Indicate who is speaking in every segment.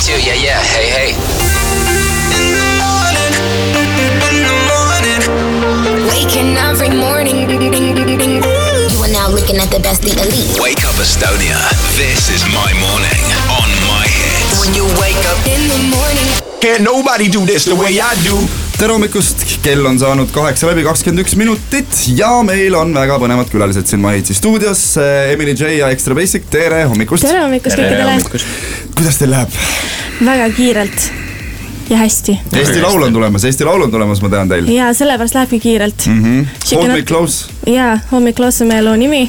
Speaker 1: one, two, yeah, yeah, hey, hey.
Speaker 2: In the morning in the morning Waking every morning. You are now looking at the best, the elite.
Speaker 1: Wake up, Estonia. This is my morning on my hits. When you wake up,
Speaker 2: In the morning.
Speaker 3: Can't nobody do this the way I do.
Speaker 4: Tere hommikust, kell on saanud kaheksa läbi kakskümmend üks minutit ja meil on väga põnevad külalised siin Mahitsi stuudios. Emily J ja Extra Basic, tere hommikust.
Speaker 5: tere hommikust kõikidele!
Speaker 4: kuidas teil läheb?
Speaker 5: väga kiirelt ja hästi.
Speaker 4: Eesti Laul on tulemas, Eesti Laul on tulemas, ma tean teil
Speaker 5: ja sellepärast lähebki kiirelt mm.
Speaker 4: -hmm. Hold me close.
Speaker 5: jaa, Hold me close on meie loo nimi.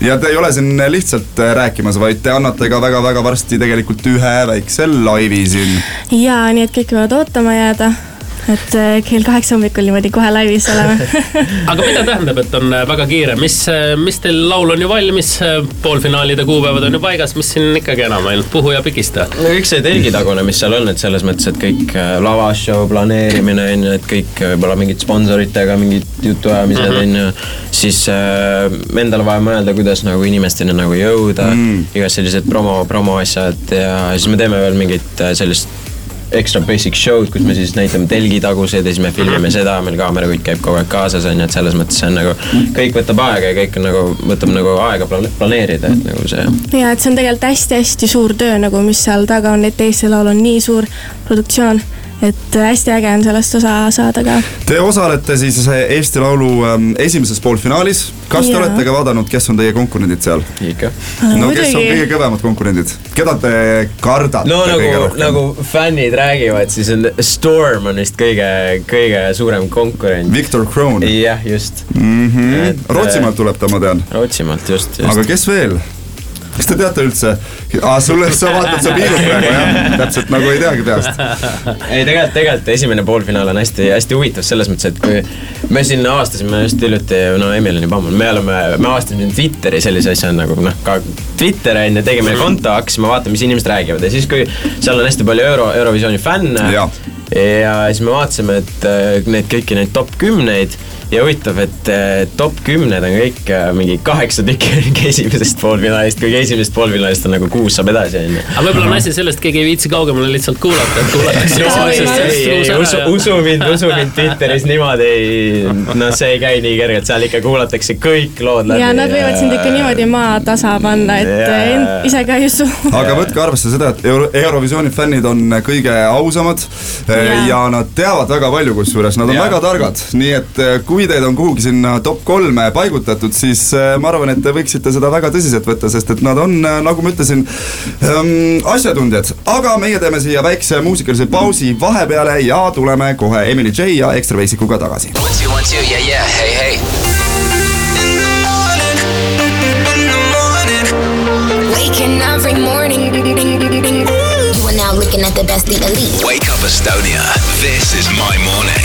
Speaker 4: Ja te ei ole siin lihtsalt äh, rääkimas, vaid te annate ka väga-väga varsti tegelikult ühe väikse laivi siin.
Speaker 5: jaa, nii et kõik võivad ootama jääda et äh, kell kaheksa hommikul niimoodi kohe laivis oleme
Speaker 6: aga mida tähendab, et on äh, väga kiire, mis, mis teil laul on ju valmis, poolfinaalide kuupäevad on ju paigas, mis siin ikkagi enam ainult puhu ja pigista?
Speaker 7: no kõik see telgitagune, mis seal on, et selles mõttes, et kõik lavashow planeerimine on ju, et kõik võib-olla mingid sponsoritega mingid jutuajamised
Speaker 6: Mhm.
Speaker 7: on ju. siis äh, endal vaja mõelda, kuidas nagu inimesteni nagu jõuda mm., igasugused sellised promo, promoasjad ja siis me teeme veel mingit äh, sellist extra basic show'd, kus me siis näitame telgitaguseid ja siis me filmime seda, meil kaamerakutt käib kogu aeg kaasas on ju, et selles mõttes see on nagu, kõik võtab aega ja kõik on nagu, võtab nagu aega plane- planeerida, et nagu see
Speaker 5: ja et see on tegelikult hästi-hästi suur töö nagu, mis seal taga on, et Eesti Laul on nii suur produktsioon et äh, hästi äge on sellest osa saada ka.
Speaker 4: Te osalete siis Eesti Laulu ähm, esimeses poolfinaalis. kas te
Speaker 5: Jaa.
Speaker 4: olete ka vaadanud, kes on teie konkurendid seal?
Speaker 7: ikka
Speaker 4: no kes on
Speaker 5: muidugi.
Speaker 4: kõige kõvemad konkurendid, keda te kardate
Speaker 7: no
Speaker 4: kõige
Speaker 7: nagu,
Speaker 4: rohkem?
Speaker 7: nagu fännid räägivad, siis on Storm on vist kõige, kõige suurem konkurent.
Speaker 4: Victor Kroon
Speaker 7: jah, just
Speaker 4: mm. -hmm. Rootsimaalt tuleb ta, ma tean.
Speaker 7: Rootsimaalt, just, just.
Speaker 4: aga kes veel? Kas te teate üldse? aa, sulle, sa vaatad, sa piirud praegu jah, täpselt nagu ei teagi peast.
Speaker 7: ei, tegelikult, tegelikult esimene poolfinaal on hästi-hästi huvitav selles mõttes, et kui me siin avastasime just hiljuti, no Emil on juba ammu, me oleme, me avastasime Twitteri sellise asja nagu noh, ka Twitter on ju, tegime konto, hakkasime vaatama, mis inimesed räägivad ja siis, kui seal on hästi palju Euro, Eurovisiooni fänne.
Speaker 4: Ja.
Speaker 7: Ja siis me vaatasime, et äh, neid kõiki neid top kümneid ja huvitav, et äh, top kümned on kõik äh, mingi kaheksa tükki esimesest poolfinaalist, kuigi esimesest poolfinaalist on nagu kuus saab edasi, on ju.
Speaker 6: aga võib-olla on asi sellest, keegi ei viitsi kaugemale lihtsalt kuulata, et kuulatakse esimesest
Speaker 7: ei, usu,
Speaker 6: ja-
Speaker 7: usu mind, usu mind Twitteris niimoodi ei, noh, see ei käi nii kergelt, seal ikka kuulatakse kõik lood läbi.
Speaker 5: ja nad võivad sind ikka niimoodi maatasa panna, et end ise ka ei usu.
Speaker 4: aga võtke arvesse seda, et Euro Eurovisiooni fännid on kõige ausamad ja,
Speaker 5: Jaa.
Speaker 4: ja nad teavad väga palju, kusjuures nad on
Speaker 7: Jaa.
Speaker 4: väga targad, nii et eh, kui teid on kuhugi sinna top kolme paigutatud, siis eh, ma arvan, et te võiksite seda väga tõsiselt võtta, sest et nad on, eh, nagu ma ütlesin ähm,, asjatundjad. aga meie teeme siia väikse muusikalise pausi vahepeale ja tuleme kohe Emily J ja Extra Basicuga tagasi.
Speaker 1: one, two, one, two, yeah, yeah, hey, hey. Estonia. This is my morning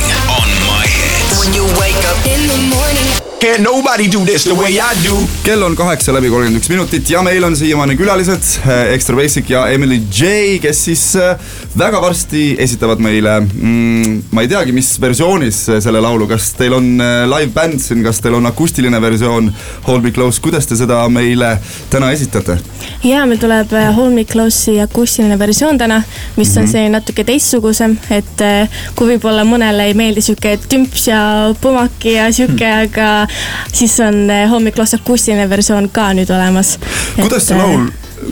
Speaker 3: Can't nobody do this the way I do.
Speaker 4: kell on kaheksa läbi kolmkümmend üks minutit ja meil on siiamaani külalised äh, Extra Basic ja Emily J, kes siis äh, väga varsti esitavad meile mm,, ma ei teagi, mis versioonis äh, selle laulu, kas teil on live bänd siin, kas teil on akustiline versioon Hold me close, kuidas te seda meile täna esitate?
Speaker 5: ja meil tuleb Hold me close'i akustiline versioon täna, mis
Speaker 4: Mhm.
Speaker 5: on selline natuke teistsugusem, et kui võib-olla mõnele ei meeldi sihuke tümps ja pumaki ja sihuke, aga siis on me close akustiline versioon ka nüüd olemas.
Speaker 4: kuidas see laul,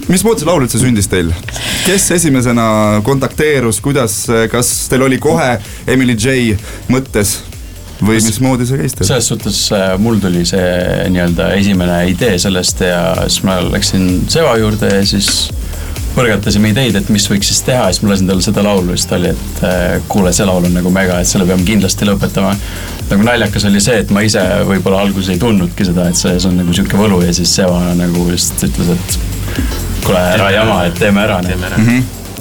Speaker 4: mismoodi see laul üldse sündis teil? kes esimesena kontakteerus, kuidas, kas teil oli kohe Emily J mõttes või mismoodi see käis teil?
Speaker 8: selles suhtes mul tuli see nii-öelda esimene idee sellest ja siis ma läksin Seva juurde ja siis põrgatasime ideid, et mis võiks siis teha ja siis ma lasin talle seda laulu ja siis ta oli, et äh, kuule, see laul on nagu mega, et selle peame kindlasti lõpetama. nagu naljakas oli see, et ma ise võib-olla alguses ei tundnudki seda, et see, see on nagu sihuke võlu ja siis Seva nagu just ütles, et kuule, ära jama, et teeme ära. teeme ära.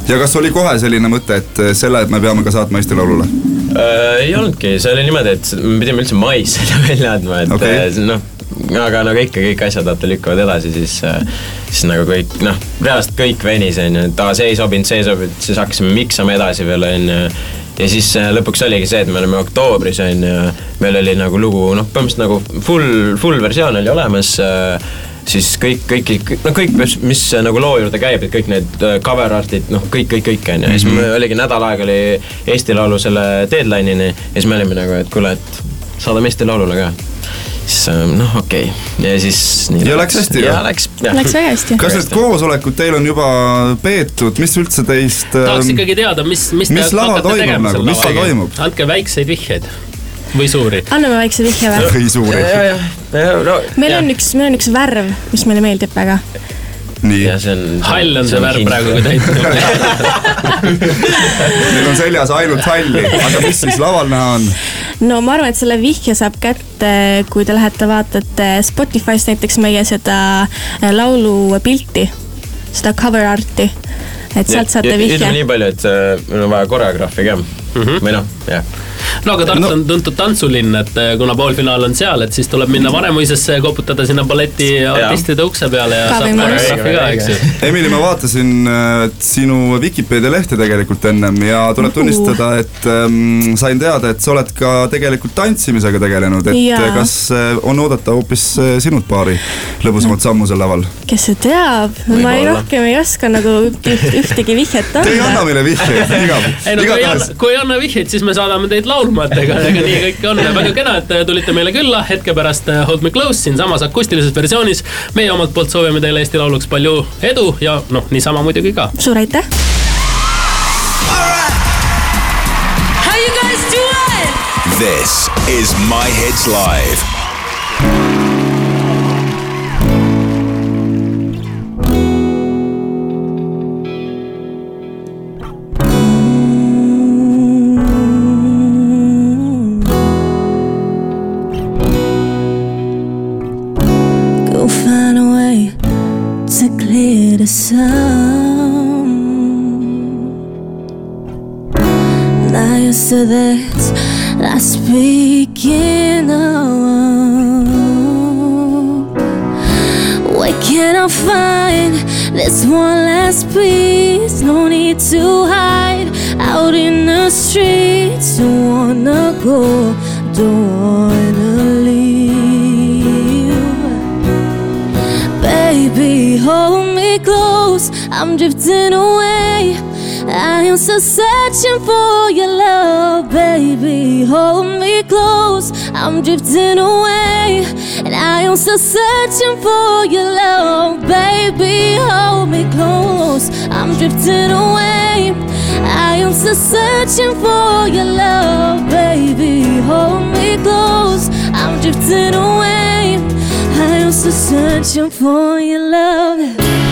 Speaker 4: ja kas oli kohe selline mõte, et selle, et me peame ka saatma Eesti Laulule?
Speaker 7: äh, ei olnudki, see oli niimoodi, et me pidime üldse mais selle välja andma, et okay. noh, aga nagu ikka kõik asjad vaata lükkuvad edasi, siis, siis nagu kõik noh, reaalselt kõik venis on ju, et aa, see ei sobinud, see ei sobinud, siis hakkasime miksama edasi veel on ju. ja siis äh, lõpuks oligi see, et me olime oktoobris on ju, meil oli nagu lugu noh, põhimõtteliselt nagu full, full versioon oli olemas. siis kõik, kõik, no kõik, mis, mis nagu loo juurde käib, et kõik need äh, cover art'id, noh, kõik, kõik, kõik on ju, ja siis me oligi nädal aega oli Eesti Laulu selle deadline'ini ja siis me olime nagu, et kuule, et saadame Eesti Laulule ka. Siis äh, noh, okei okay. ja siis nii
Speaker 4: Ja läks hästi,
Speaker 7: ja
Speaker 4: jah?
Speaker 7: läks,
Speaker 5: Läks väga hästi.
Speaker 4: kas need koosolekud teil on juba peetud, mis üldse teist
Speaker 6: tahaks
Speaker 4: ähm,
Speaker 6: ikkagi teada, mis, mis
Speaker 4: mis laval toimub nagu, mis seal toimub?
Speaker 6: andke väikseid vihjeid või suuri.
Speaker 5: anname väikse vihje või?
Speaker 4: või suuri,
Speaker 7: ja, ja, ja no
Speaker 5: meil on üks, meil on üks värv, mis meile meeldib väga.
Speaker 4: Nii
Speaker 7: ja, see on.
Speaker 6: hall on see värv praegu, kui täitsa.
Speaker 4: neil on seljas ainult halli, aga mis siis laval näha on?
Speaker 5: no ma arvan, et selle vihje saab kätte, kui te lähete vaatate Spotify'st näiteks meie seda äh, laulu pilti, seda cover art'i. et sealt saate
Speaker 7: ütleme
Speaker 5: vihje.
Speaker 7: nii palju, et äh, meil on vaja koreograafi ka mm -hmm. või noh, jah.
Speaker 6: No aga Tartu
Speaker 4: No-
Speaker 6: on tuntud tantsulinn, et eh, kuna poolfinaal on seal, et siis tuleb minna Vanemuisesse ja koputada sinna balletiartistide ukse peale ja saab koreograafi ka, eks ju.
Speaker 4: Emily, ma vaatasin äh, sinu Vikipeedia lehte tegelikult ennem ja tuleb tunnistada, et ähm, sain teada, et sa oled ka tegelikult tantsimisega tegelenud, et
Speaker 5: Jaa.
Speaker 4: äh, kas äh, on oodata hoopis äh, sinult paari lõbusamat sammu sel laval?
Speaker 5: kes see teab, ma ei rohkem ei oska nagu üht- ühtegi vihjet
Speaker 4: Te ei anna
Speaker 5: anda.
Speaker 4: meile vihjeid, iga,
Speaker 6: ei no kui ei anna, kui ei anna vihjeid, siis me saadame teid laulma, et ega, ega nii kõik on. väga kena, et te tulite meile külla, hetke pärast eh, Hold me close siinsamas akustilises versioonis. meie omalt poolt soovime teile Eesti Lauluks palju edu ja noh, niisama muidugi ka.
Speaker 5: suur aitäh.
Speaker 9: How you guys doing?
Speaker 1: This is My Hits Live.
Speaker 10: Now you're so that I speak in a Where can I find this one last piece? No need to hide out in the streets. Don't wanna go, don't wanna leave. Baby, hold me close. I'm drifting away. I am still searching for your love, baby. Hold me close. I'm drifting away. And I am still searching for your love, baby. Hold me close. I'm drifting away. I am still searching for your love, baby. Hold me close. I'm drifting away. I am still searching for your love.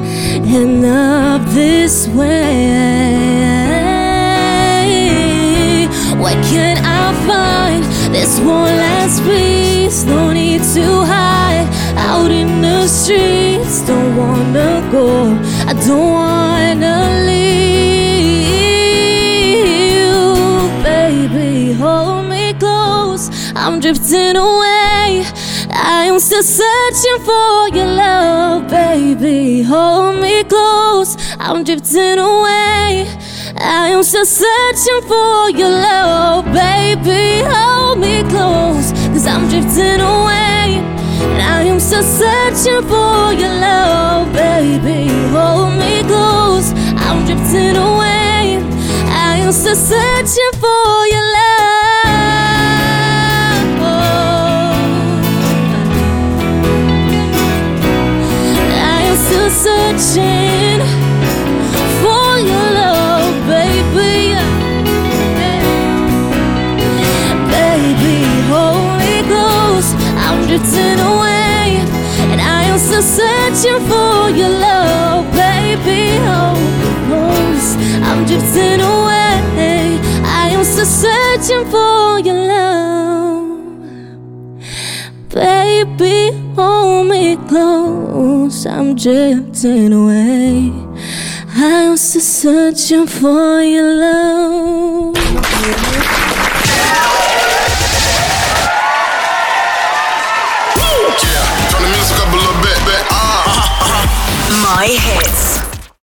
Speaker 10: end up this way. Why can't I find this one last piece? No need to hide out in the streets. Don't wanna go, I don't wanna leave. Baby, hold me close. I'm drifting away. I am still searching for your love, baby. Hold me close. I'm drifting away. I am still searching for your love, baby. Hold me close, cause I'm drifting away. I am still searching for your love, baby. Hold me close, I'm drifting away. I am still searching for your love. Searching for your love, baby. Baby, hold me close. I'm drifting away, and I am still searching for your love, baby. Hold me close. I'm drifting away. I am still searching for your love. Baby, hold me close. I'm drifting away. I was still searching for your love.
Speaker 11: My hits.